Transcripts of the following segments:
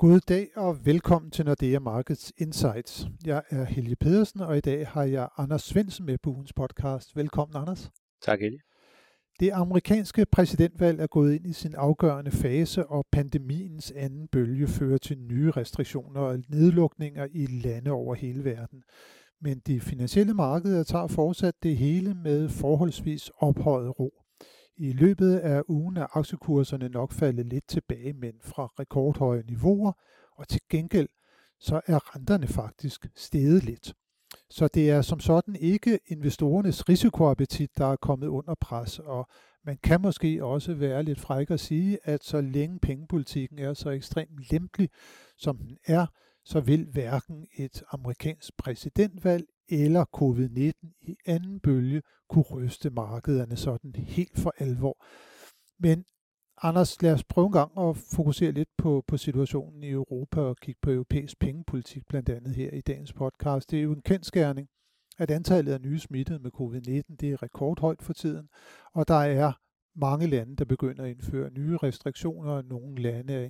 God dag og velkommen til Nordea Markets Insights. Jeg er Helge Pedersen, og i dag har jeg Anders Svendsen med på ugens podcast. Velkommen, Anders. Tak, Helge. Det amerikanske præsidentvalg er gået ind i sin afgørende fase, og pandemiens anden bølge fører til nye restriktioner og nedlukninger i lande over hele verden. Men de finansielle markeder tager fortsat det hele med forholdsvis ophøjet ro. I løbet af ugen er aktiekurserne nok faldet lidt tilbage, men fra rekordhøje niveauer, og til gengæld så er renterne faktisk steget lidt. Så det er som sådan ikke investorernes risikoappetit, der er kommet under pres, og man kan måske også være lidt fræk at sige, at så længe pengepolitikken er så ekstremt lempelig, som den er, så vil hverken et amerikansk præsidentvalg eller covid-19 i anden bølge kunne ryste markederne sådan helt for alvor. Men Anders, lad os prøve en gang at fokusere lidt på, på situationen i Europa og kigge på europæisk pengepolitik, blandt andet her i dagens podcast. Det er jo en kendskærning, at antallet af nye smittede med covid-19 det er rekordhøjt for tiden, og der er mange lande, der begynder at indføre nye restriktioner, og nogle lande er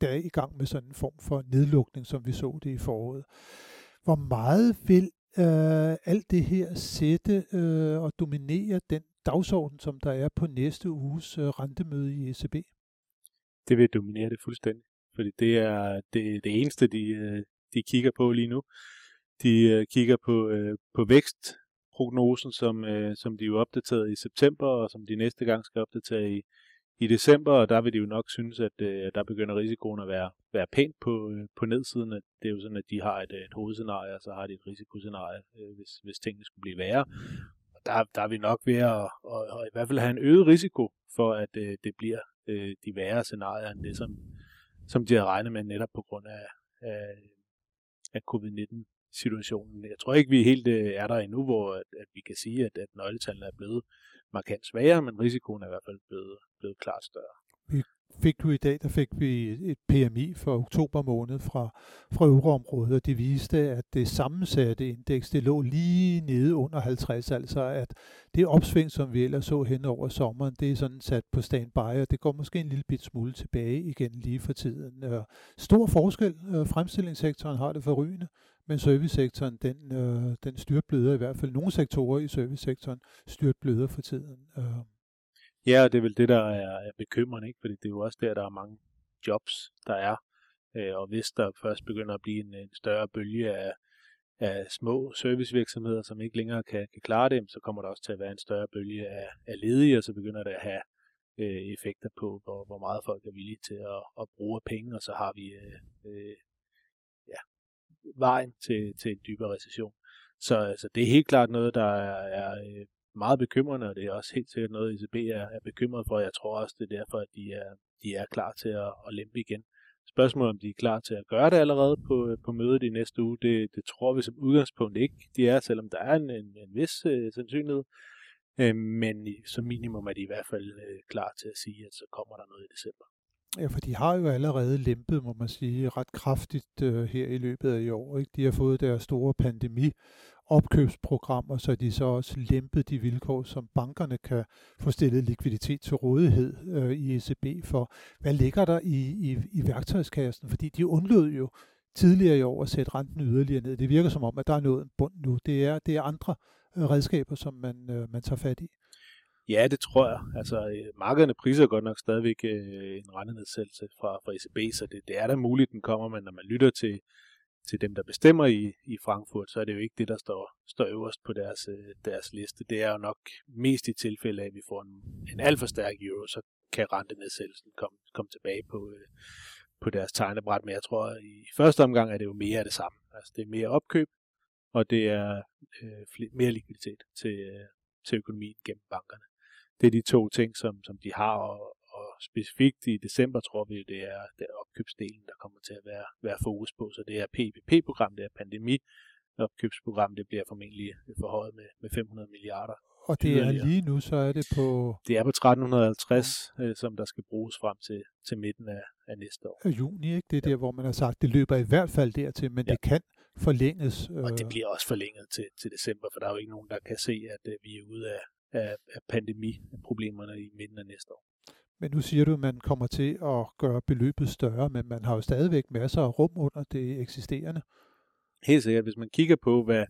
der er i gang med sådan en form for nedlukning, som vi så det i foråret. Hvor meget vil øh, alt det her sætte øh, og dominere den dagsorden, som der er på næste uges øh, rentemøde i ECB? Det vil dominere det fuldstændig, fordi det er det, det eneste, de, øh, de kigger på lige nu. De øh, kigger på, øh, på vækstprognosen, som, øh, som de jo opdaterede i september, og som de næste gang skal opdatere i, i december, og der vil de jo nok synes, at øh, der begynder risikoen at være, være pænt på, øh, på nedsiden. At det er jo sådan, at de har et, øh, et hovedscenarie, og så har de et risikoscenarie, øh, hvis, hvis tingene skulle blive værre. Og der, der er vi nok ved at, at, at, at i hvert fald have en øget risiko for, at øh, det bliver øh, de værre scenarier, end det, som, som de har regnet med netop på grund af, af, af covid-19 situationen. Jeg tror ikke, vi helt øh, er der endnu, hvor at, at vi kan sige, at, at nøgletallene er blevet markant svagere, men risikoen er i hvert fald blevet, blevet klart større. Vi fik du i dag, der fik vi et PMI for oktober måned fra, fra euroområdet, og det viste, at det sammensatte indeks, det lå lige nede under 50, altså at det opsving, som vi ellers så hen over sommeren, det er sådan sat på standby, og det går måske en lille bit smule tilbage igen lige for tiden. Øh, stor forskel, øh, fremstillingssektoren har det forrygende, men servicesektoren, den, øh, den styrtbløder i hvert fald. Nogle sektorer i servicesektoren styrtbløder for tiden. Øh. Ja, og det er vel det, der er, er bekymrende, ikke? fordi det er jo også der, der er mange jobs, der er. Øh, og hvis der først begynder at blive en, en større bølge af, af små servicevirksomheder, som ikke længere kan, kan klare dem, så kommer der også til at være en større bølge af, af ledige, og så begynder det at have øh, effekter på, hvor, hvor meget folk er villige til at, at bruge penge, og så har vi øh, øh, vejen til, til en dybere recession. Så altså, det er helt klart noget, der er, er øh, meget bekymrende, og det er også helt sikkert noget, ECB er, er bekymret for. Jeg tror også, det er derfor, at de er, de er klar til at, at lempe igen. Spørgsmålet om de er klar til at gøre det allerede på, øh, på mødet i næste uge, det, det tror vi som udgangspunkt ikke, de er, selvom der er en, en, en vis øh, sandsynlighed. Øh, men som minimum er de i hvert fald øh, klar til at sige, at så kommer der noget i december. Ja, for de har jo allerede lempet, må man sige, ret kraftigt øh, her i løbet af i år. Ikke? De har fået deres store pandemi opkøbsprogrammer, så de så også lempet de vilkår, som bankerne kan få stillet likviditet til rådighed øh, i ECB for. Hvad ligger der i, i, i værktøjskassen? Fordi de undlod jo tidligere i år at sætte renten yderligere ned. Det virker som om, at der er noget bund nu. Det er, det er andre øh, redskaber, som man, øh, man tager fat i. Ja, det tror jeg. Altså, øh, markederne priser godt nok stadigvæk øh, en rentenedsættelse fra, fra ECB, så det, det er da muligt, den kommer, men når man lytter til, til dem, der bestemmer i, i Frankfurt, så er det jo ikke det, der står, står øverst på deres, øh, deres liste. Det er jo nok mest i tilfælde af, at vi får en, en alt for stærk euro, så kan rentenedsættelsen komme, komme tilbage på, øh, på deres tegnebræt. Men jeg tror, at i første omgang er det jo mere af det samme. Altså, det er mere opkøb, og det er øh, mere likviditet til, øh, til økonomien gennem bankerne det er de to ting, som, som de har, og, og specifikt i december tror vi, det er, det er opkøbsdelen, der kommer til at være, være fokus på. Så det er PPP-program, det er pandemi, opkøbsprogram, det bliver formentlig forhøjet med, med 500 milliarder. Og det er lige nu, så er det på... Det er på 1350, øh, som der skal bruges frem til, til midten af, af næste år. Af juni, ikke? Det er ja. der, hvor man har sagt, det løber i hvert fald dertil, men ja. det kan forlænges. Øh... Og det bliver også forlænget til, til december, for der er jo ikke nogen, der kan se, at øh, vi er ude af, af, af pandemiproblemerne i midten af næste år. Men nu siger du, at man kommer til at gøre beløbet større, men man har jo stadigvæk masser af rum under det eksisterende. Helt sikkert. Hvis man kigger på, hvad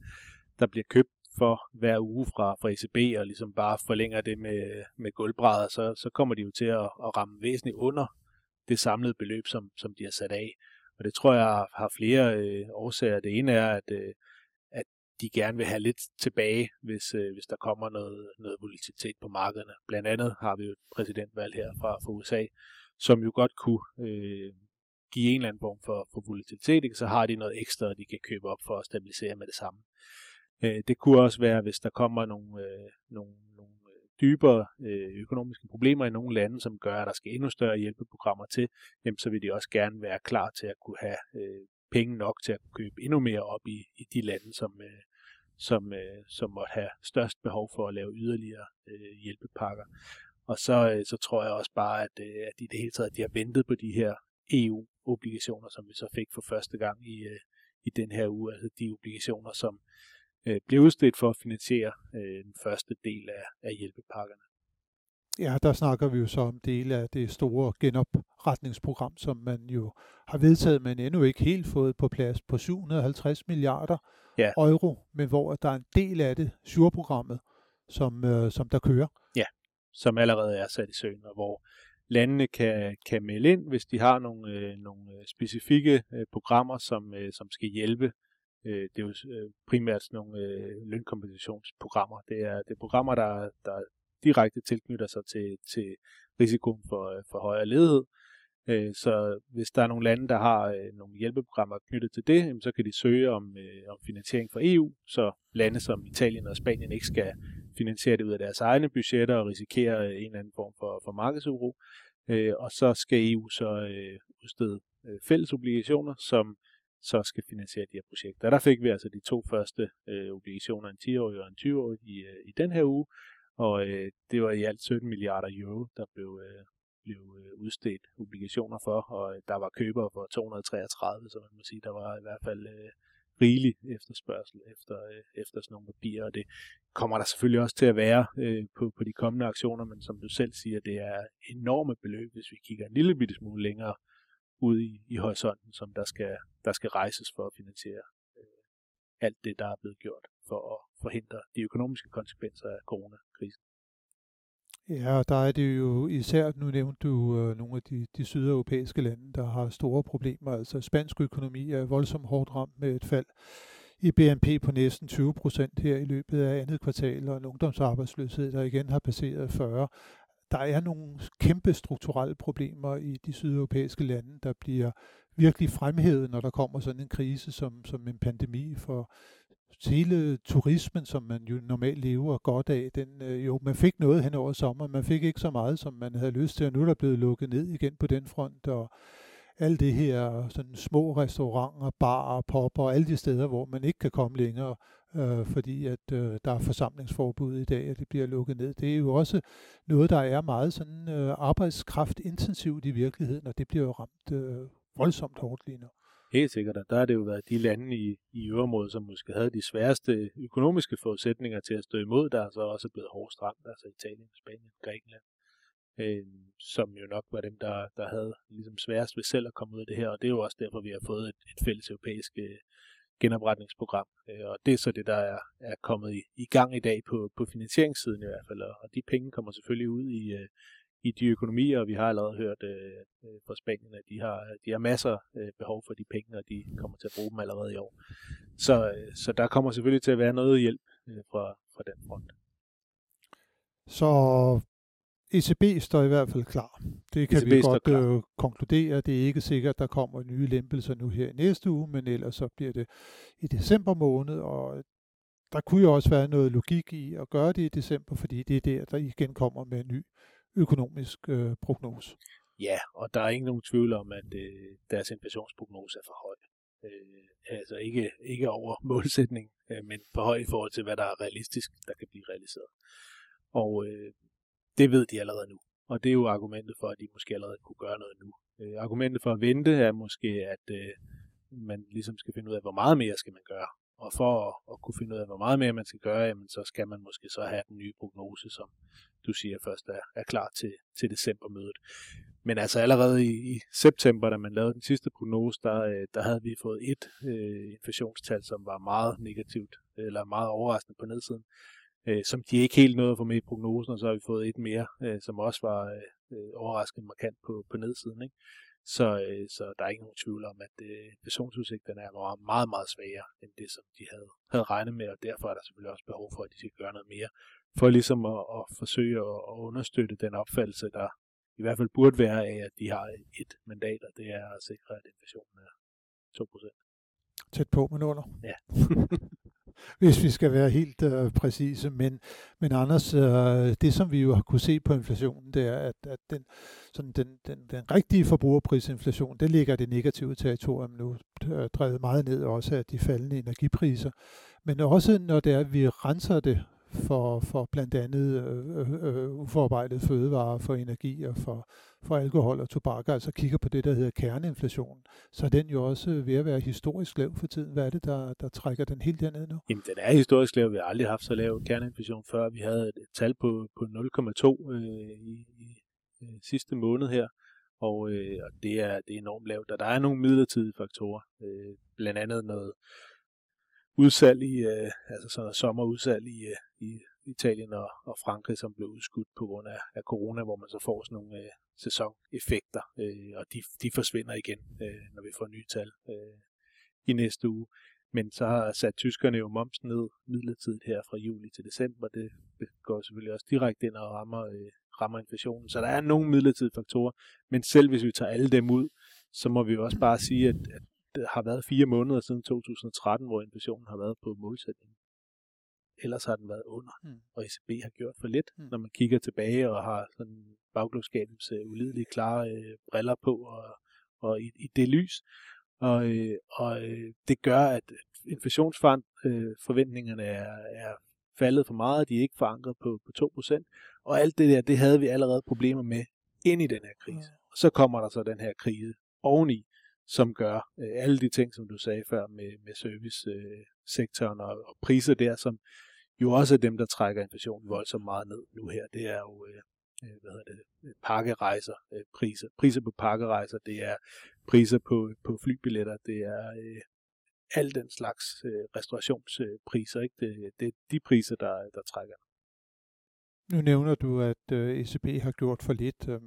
der bliver købt for hver uge fra, fra ECB, og ligesom bare forlænger det med, med gulvbrædder, så, så kommer de jo til at, at ramme væsentligt under det samlede beløb, som, som de har sat af. Og det tror jeg har flere øh, årsager. Det ene er, at, øh, at de gerne vil have lidt tilbage, hvis, øh, hvis der kommer noget, noget volatilitet på markederne. Blandt andet har vi jo et præsidentvalg her fra, fra USA, som jo godt kunne øh, give en eller anden form for, for volatilitet, ikke? så har de noget ekstra, de kan købe op for at stabilisere med det samme. Øh, det kunne også være, hvis der kommer nogle, øh, nogle, nogle øh, dybere øh, økonomiske problemer i nogle lande, som gør, at der skal endnu større hjælpeprogrammer til, jamen, så vil de også gerne være klar til at kunne have øh, penge nok til at kunne købe endnu mere op i, i de lande, som, øh, som, øh, som måtte have størst behov for at lave yderligere øh, hjælpepakker. Og så, øh, så tror jeg også bare, at, øh, at i det hele taget, at de har ventet på de her EU-obligationer, som vi så fik for første gang i, øh, i den her uge, altså de obligationer, som øh, blev udstedt for at finansiere øh, den første del af, af hjælpepakkerne. Ja, der snakker vi jo så om dele af det store genopretningsprogram, som man jo har vedtaget, men endnu ikke helt fået på plads på 750 milliarder ja. euro, men hvor der er en del af det, surprogrammet, som, øh, som der kører. Ja, som allerede er sat i søen, og hvor landene kan, kan melde ind, hvis de har nogle, øh, nogle øh, specifikke øh, programmer, som, øh, som skal hjælpe Øh, det er jo øh, primært sådan nogle øh, lønkompensationsprogrammer. Det er, det er programmer, der, der direkte tilknytter sig til, til risikoen for, øh, for højere ledighed. Øh, så hvis der er nogle lande, der har øh, nogle hjælpeprogrammer knyttet til det, så kan de søge om, om finansiering fra EU, så lande som Italien og Spanien ikke skal finansiere det ud af deres egne budgetter og risikere en eller anden form for, for markedsuro. Og så skal EU så udstede fælles obligationer, som så skal finansiere de her projekter. Der fik vi altså de to første øh, obligationer, en 10-årig og en 20-årig i, øh, i den her uge, og øh, det var i alt 17 milliarder euro, der blev, øh, blev øh, udstedt obligationer for, og øh, der var købere for 233, så man må sige, der var i hvert fald øh, rigelig efterspørgsel efter, øh, efter sådan nogle papirer, og det kommer der selvfølgelig også til at være øh, på, på de kommende aktioner, men som du selv siger, det er enorme beløb, hvis vi kigger en lille bitte smule længere ude i, i horisonten, som der skal, der skal rejses for at finansiere øh, alt det, der er blevet gjort for at forhindre de økonomiske konsekvenser af coronakrisen. Ja, der er det jo især, nu nævnte du øh, nogle af de, de sydeuropæiske lande, der har store problemer. Altså spansk økonomi er voldsomt hårdt ramt med et fald i BNP på næsten 20 procent her i løbet af andet kvartal, og en ungdomsarbejdsløshed, der igen har passeret 40 der er nogle kæmpe strukturelle problemer i de sydeuropæiske lande, der bliver virkelig fremhævet, når der kommer sådan en krise som, som en pandemi for hele turismen, som man jo normalt lever godt af, den, øh, jo, man fik noget hen over sommeren, man fik ikke så meget, som man havde lyst til, og nu er der blevet lukket ned igen på den front, og alt det her sådan små restauranter, barer, popper, og alle de steder, hvor man ikke kan komme længere, øh, fordi at øh, der er forsamlingsforbud i dag, og det bliver lukket ned. Det er jo også noget, der er meget sådan øh, arbejdskraftintensivt i virkeligheden, og det bliver jo ramt øh, voldsomt hårdt lige nu. Helt sikkert, og der har det jo været de lande i, i øvrigt, som måske havde de sværeste økonomiske forudsætninger til at stå imod, der er så også blevet hårdt ramt, altså Italien, Spanien, Grækenland, øh, som jo nok var dem, der, der havde ligesom sværest ved selv at komme ud af det her, og det er jo også derfor, vi har fået et, et fælles europæisk øh, genopretningsprogram. Øh, og det er så det, der er, er kommet i, i gang i dag på, på finansieringssiden i hvert fald. Og de penge kommer selvfølgelig ud i, øh, i de økonomier, og vi har allerede hørt øh, øh fra Spanien, at de har, de har masser øh, behov for de penge, og de kommer til at bruge dem allerede i år. Så, øh, så der kommer selvfølgelig til at være noget hjælp øh, fra, fra den front. Så ECB står i hvert fald klar. Det kan ECB vi godt øh, konkludere. Det er ikke sikkert, at der kommer nye lempelser nu her i næste uge, men ellers så bliver det i december måned, og der kunne jo også være noget logik i at gøre det i december, fordi det er der, der igen kommer med en ny økonomisk øh, prognose. Ja, og der er ikke nogen tvivl om, at øh, deres inflationsprognose er for høj. Øh, altså ikke, ikke over målsætning, øh, men for høj i forhold til, hvad der er realistisk, der kan blive realiseret. Og øh, det ved de allerede nu. Og det er jo argumentet for, at de måske allerede kunne gøre noget nu. Øh, argumentet for at vente er måske, at øh, man ligesom skal finde ud af, hvor meget mere skal man gøre. Og for at, at kunne finde ud af, hvor meget mere man skal gøre, jamen, så skal man måske så have den nye prognose, som du siger først er, er klar til, til decembermødet. Men altså allerede i, i september, da man lavede den sidste prognose, der, øh, der havde vi fået et øh, inflationstal, som var meget negativt, eller meget overraskende på nedsiden, øh, som de ikke helt nåede at få med i prognosen, og så har vi fået et mere, øh, som også var øh, øh overraskende markant på, på nedsiden. Ikke? Så, øh, så der er ikke nogen tvivl om, at øh, inflationsudsigterne er meget, meget svagere end det, som de havde, havde regnet med, og derfor er der selvfølgelig også behov for, at de skal gøre noget mere, for ligesom at, at forsøge at, at understøtte den opfattelse, der i hvert fald burde være af, at de har et mandat, og det er at sikre, at inflationen er 2%. Tæt på, men under. Ja. hvis vi skal være helt øh, præcise. Men, men Anders, øh, det som vi jo har kunne se på inflationen, det er, at, at den, sådan den, den, den rigtige forbrugerprisinflation, det ligger det negative territorium nu, øh, drevet meget ned også af de faldende energipriser. Men også når det er, at vi renser det for, for blandt andet øh, øh, øh, uforarbejdet fødevarer, for energi og for, for alkohol og tobak, altså kigger på det, der hedder kerneinflation, så er den jo også ved at være historisk lav for tiden. Hvad er det, der, der trækker den helt derned nu? Jamen, den er historisk lav. Vi har aldrig haft så lav kerneinflation før. Vi havde et tal på, på 0,2 øh, i, i øh, sidste måned her, og, øh, og det, er, det er enormt lavt. Og der er nogle midlertidige faktorer, øh, blandt andet noget udsalg i, øh, altså sådan noget sommerudsalg i, øh, i Italien og, og Frankrig, som blev udskudt på grund af, af corona, hvor man så får sådan nogle øh, sæsoneffekter, øh, og de, de forsvinder igen, øh, når vi får nye tal øh, i næste uge. Men så har sat tyskerne jo momsen ned midlertidigt her fra juli til december. Det går selvfølgelig også direkte ind og rammer, øh, rammer inflationen. Så der er nogle midlertidige faktorer, men selv hvis vi tager alle dem ud, så må vi jo også bare sige, at, at har været fire måneder siden 2013, hvor inflationen har været på målsætningen. Ellers har den været under, mm. og ECB har gjort for lidt, mm. når man kigger tilbage og har sådan bagklogskabens uh, ulidelige klare uh, briller på og, og i, i det lys. Og, uh, og uh, det gør, at inflationsforventningerne uh, er, er faldet for meget, de er ikke forankret på, på 2%, og alt det der, det havde vi allerede problemer med ind i den her krise. Mm. Og så kommer der så den her krise oveni, som gør øh, alle de ting, som du sagde før med, med servicesektoren øh, og, og priser der, som jo også er dem, der trækker inflationen voldsomt meget ned nu her. Det er jo øh, øh hvad hedder det, øh, pakkerejser, øh, priser. Priser på pakkerejser, det er priser på, på flybilletter, det er øh, al den slags øh, restaurationspriser. Ikke? Det, det er de priser, der, der trækker. Nu nævner du, at øh, ECB har gjort for lidt. Øh,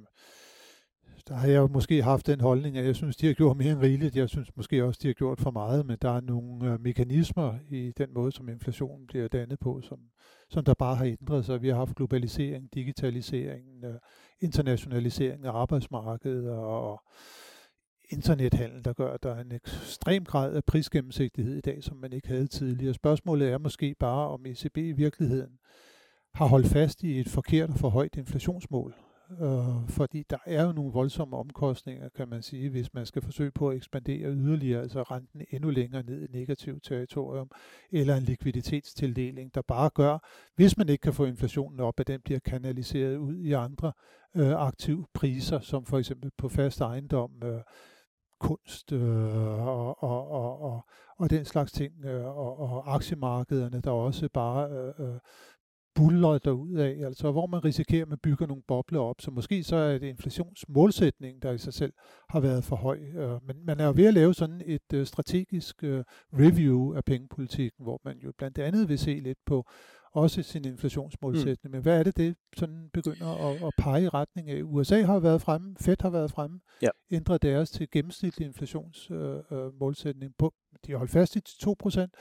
der har jeg jo måske haft den holdning, at jeg synes, de har gjort mere end rigeligt. Jeg synes måske også, de har gjort for meget, men der er nogle øh, mekanismer i den måde, som inflationen bliver dannet på, som, som der bare har ændret sig. Vi har haft globalisering, digitalisering, øh, internationalisering af arbejdsmarkedet og internethandel, der gør, at der er en ekstrem grad af prisgennemsigtighed i dag, som man ikke havde tidligere. Spørgsmålet er måske bare, om ECB i virkeligheden har holdt fast i et forkert og for højt inflationsmål øh, fordi der er jo nogle voldsomme omkostninger, kan man sige, hvis man skal forsøge på at ekspandere yderligere, altså renten endnu længere ned i negativt territorium, eller en likviditetstildeling, der bare gør, hvis man ikke kan få inflationen op, at den bliver kanaliseret ud i andre øh, aktive priser, som for eksempel på fast ejendom, øh, kunst øh, og, og, og, og, og den slags ting, øh, og, og aktiemarkederne, der også bare øh, øh buller af, altså hvor man risikerer, at man bygger nogle bobler op. Så måske så er det inflationsmålsætning, der i sig selv har været for høj. Øh, men man er jo ved at lave sådan et øh, strategisk øh, review af pengepolitikken, hvor man jo blandt andet vil se lidt på også sin inflationsmålsætning. Mm. Men hvad er det, det sådan begynder at, at pege i retning af? USA har været fremme, Fed har været fremme, ja. ændrer deres til gennemsnitlig inflationsmålsætning. Øh, på, de har holdt fast i 2 procent.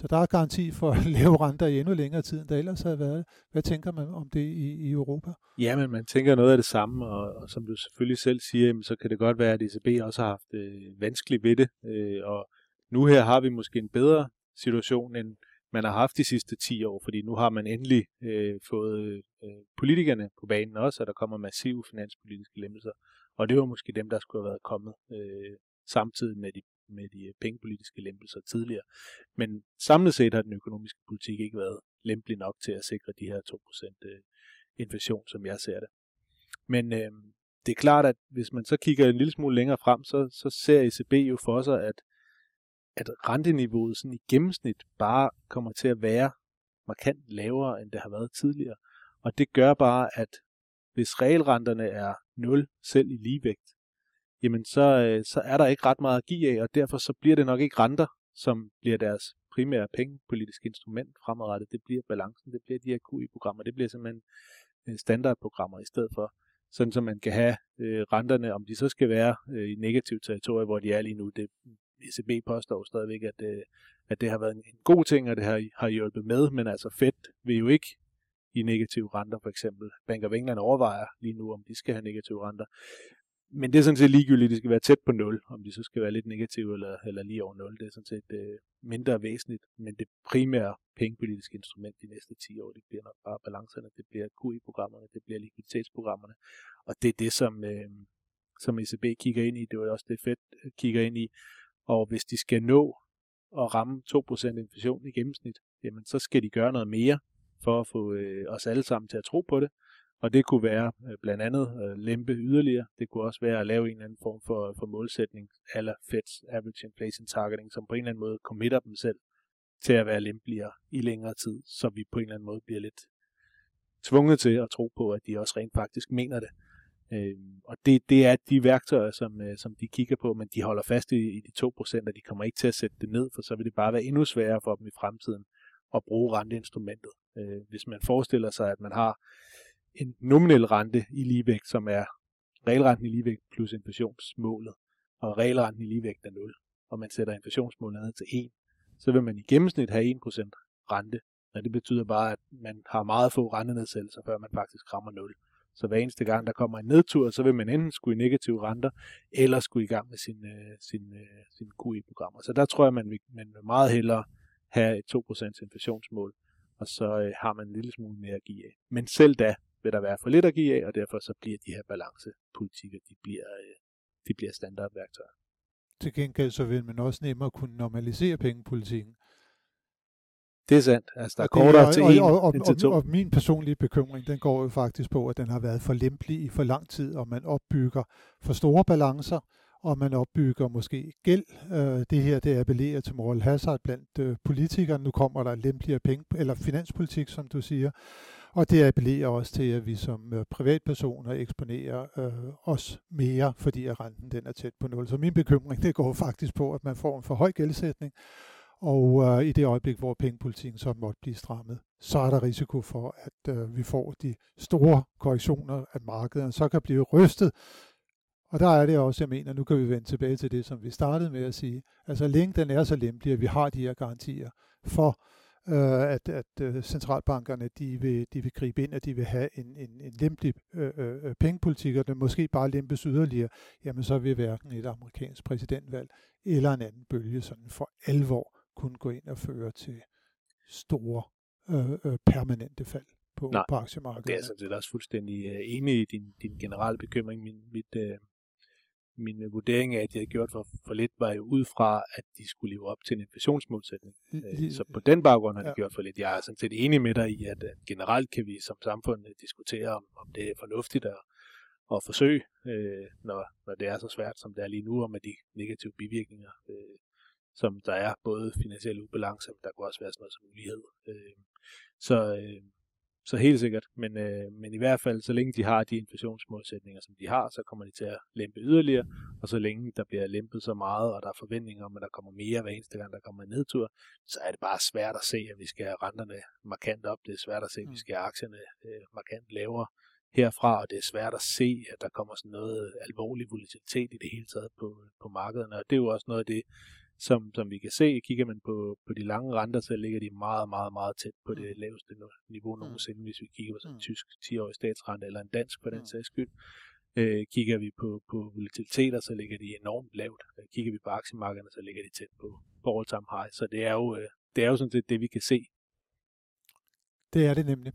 Så der er garanti for lave renter i endnu længere tid, end der ellers havde været. Hvad tænker man om det i, i Europa? Ja, men man tænker noget af det samme, og, og som du selvfølgelig selv siger, så kan det godt være, at ECB også har haft øh, vanskeligt ved det. Øh, og nu her har vi måske en bedre situation, end man har haft de sidste 10 år, fordi nu har man endelig øh, fået øh, politikerne på banen også, og der kommer massive finanspolitiske lempelser. Og det var måske dem, der skulle have været kommet øh, samtidig med de med de øh, pengepolitiske lempelser tidligere. Men samlet set har den økonomiske politik ikke været lempelig nok til at sikre de her 2% øh, inflation, som jeg ser det. Men øh, det er klart, at hvis man så kigger en lille smule længere frem, så, så ser ECB jo for sig, at, at renteniveauet sådan i gennemsnit bare kommer til at være markant lavere, end det har været tidligere. Og det gør bare, at hvis realrenterne er 0 selv i ligevægt, jamen så, øh, så er der ikke ret meget at give af, og derfor så bliver det nok ikke renter, som bliver deres primære pengepolitiske instrument fremadrettet. Det bliver balancen, det bliver de her QI-programmer, det bliver simpelthen øh, standardprogrammer i stedet for. Sådan så man kan have øh, renterne, om de så skal være øh, i negativt territorie, hvor de er lige nu. Det, ECB påstår stadigvæk, at, øh, at det har været en, en god ting, og det har, har hjulpet med, men altså Fed vil jo ikke i negative renter for eksempel. Bank of England overvejer lige nu, om de skal have negative renter men det er sådan set ligegyldigt, det skal være tæt på 0, om de så skal være lidt negative eller, eller lige over 0. Det er sådan set øh, mindre væsentligt, men det primære pengepolitiske instrument de næste 10 år, det bliver nok bare balancerne, det bliver QE-programmerne, det bliver likviditetsprogrammerne, og det er det, som, øh, som ECB kigger ind i, det er også det Fed øh, kigger ind i, og hvis de skal nå at ramme 2% inflation i gennemsnit, jamen så skal de gøre noget mere for at få øh, os alle sammen til at tro på det, og det kunne være øh, blandt andet øh, lempe yderligere. Det kunne også være at lave en eller anden form for, for målsætning, eller Feds Average Inflation Targeting, som på en eller anden måde committer dem selv til at være lempeligere i længere tid, så vi på en eller anden måde bliver lidt tvunget til at tro på, at de også rent faktisk mener det. Øhm, og det, det er de værktøjer, som, øh, som de kigger på, men de holder fast i, i de 2%, og de kommer ikke til at sætte det ned, for så vil det bare være endnu sværere for dem i fremtiden at bruge renteinstrumentet. Øh, hvis man forestiller sig, at man har en nominel rente i ligevægt, som er realrenten i ligevægt plus inflationsmålet, og realrenten i ligevægt er 0, og man sætter inflationsmålet ned til 1, så vil man i gennemsnit have 1% rente. Og det betyder bare, at man har meget få rentenedsættelser, før man faktisk rammer 0. Så hver eneste gang, der kommer en nedtur, så vil man enten skulle i negative renter, eller skulle i gang med sin, øh, sin, øh, sin QE-programmer. Så der tror jeg, man vil, man vil meget hellere have et 2% inflationsmål, og så øh, har man en lille smule mere at give af. Men selv da, vil der være for lidt at give af, og derfor så bliver de her balancepolitikker, de bliver, øh, de bliver standardværktøjer. Til gengæld så vil man også nemmere kunne normalisere pengepolitikken. Det er sandt. Altså, der er kortere til en og, og, og, til to. Og, og min personlige bekymring, den går jo faktisk på, at den har været for lempelig i for lang tid, og man opbygger for store balancer, og man opbygger måske gæld. Øh, det her, det appellerer til moral hazard blandt øh, politikere. Nu kommer der lempeligere penge, eller finanspolitik, som du siger. Og det appellerer også til, at vi som øh, privatpersoner eksponerer øh, os mere, fordi at renten den er tæt på nul. Så min bekymring, det går faktisk på, at man får en for høj gældsætning, og øh, i det øjeblik, hvor pengepolitikken så måtte blive strammet, så er der risiko for, at øh, vi får de store korrektioner af markedet, så kan blive rystet. Og der er det også, jeg mener, nu kan vi vende tilbage til det, som vi startede med at sige. Altså længe den er så lempelig, at vi har de her garantier for, øh, at, at øh, centralbankerne de vil, de vil gribe ind, at de vil have en, en, en lempelig øh, øh, øh, pengepolitik, og den måske bare lempes yderligere, jamen så vil hverken et amerikansk præsidentvalg eller en anden bølge sådan for alvor kunne gå ind og føre til store øh, øh, permanente fald på, Nej, på aktiemarkedet. det er sådan set også fuldstændig enig i din, din generelle bekymring. Min, mit, uh, min øh, vurdering af, at de havde gjort for, for lidt, var jo ud fra, at de skulle leve op til en inflationsmålsætning. Øh, så på den baggrund har de ja. gjort for lidt. Jeg er sådan set enig med dig i, at generelt kan vi som samfund øh, diskutere, om, om det er fornuftigt at, at forsøge, øh, når, når det er så svært, som det er lige nu, og med de negative bivirkninger, øh, som der er, både finansielle ubalance, men der kunne også være sådan noget som ulighed. Øh, så, øh, så helt sikkert, men, øh, men i hvert fald, så længe de har de inflationsmålsætninger, som de har, så kommer de til at lempe yderligere, og så længe der bliver lempet så meget, og der er forventninger om, at der kommer mere hver eneste gang, der kommer en nedtur, så er det bare svært at se, at vi skal have renterne markant op. Det er svært at se, at vi mm. skal have aktierne øh, markant lavere herfra, og det er svært at se, at der kommer sådan noget alvorlig volatilitet i det hele taget på, på markederne, og det er jo også noget af det, som, som vi kan se, kigger man på, på de lange renter, så ligger de meget, meget, meget tæt på det mm. laveste niveau mm. nogensinde, hvis vi kigger på sådan en mm. tysk 10-årig statsrente, eller en dansk for den sags skyld. Øh, kigger vi på, på volatiliteter, så ligger de enormt lavt. Øh, kigger vi på aktiemarkederne, så ligger de tæt på, på all-time high. Så det er jo, øh, det er jo sådan set det, vi kan se. Det er det nemlig.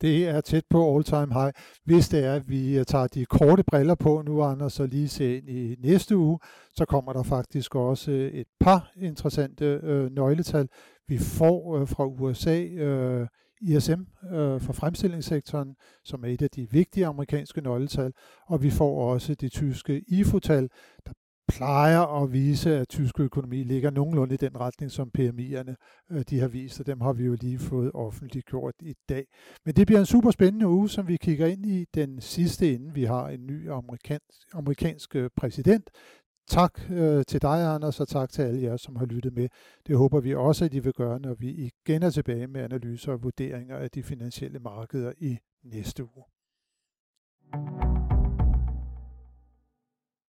Det er tæt på all-time high. Hvis det er, at vi øh, tager de korte briller på nu, Anders, så lige se ind i næste uge, så kommer der faktisk også øh, et par interessante øh, nøgletal. Vi får øh, fra USA øh, ISM øh, for fremstillingssektoren, som er et af de vigtige amerikanske nøgletal, og vi får også det tyske IFO-tal, der plejer at vise, at tysk økonomi ligger nogenlunde i den retning, som PMI'erne øh, de har vist, og dem har vi jo lige fået offentliggjort i dag. Men det bliver en super spændende uge, som vi kigger ind i den sidste, inden vi har en ny amerikansk, amerikansk øh, præsident. Tak øh, til dig, Anders, og tak til alle jer, som har lyttet med. Det håber vi også, at I vil gøre, når vi igen er tilbage med analyser og vurderinger af de finansielle markeder i næste uge. thank you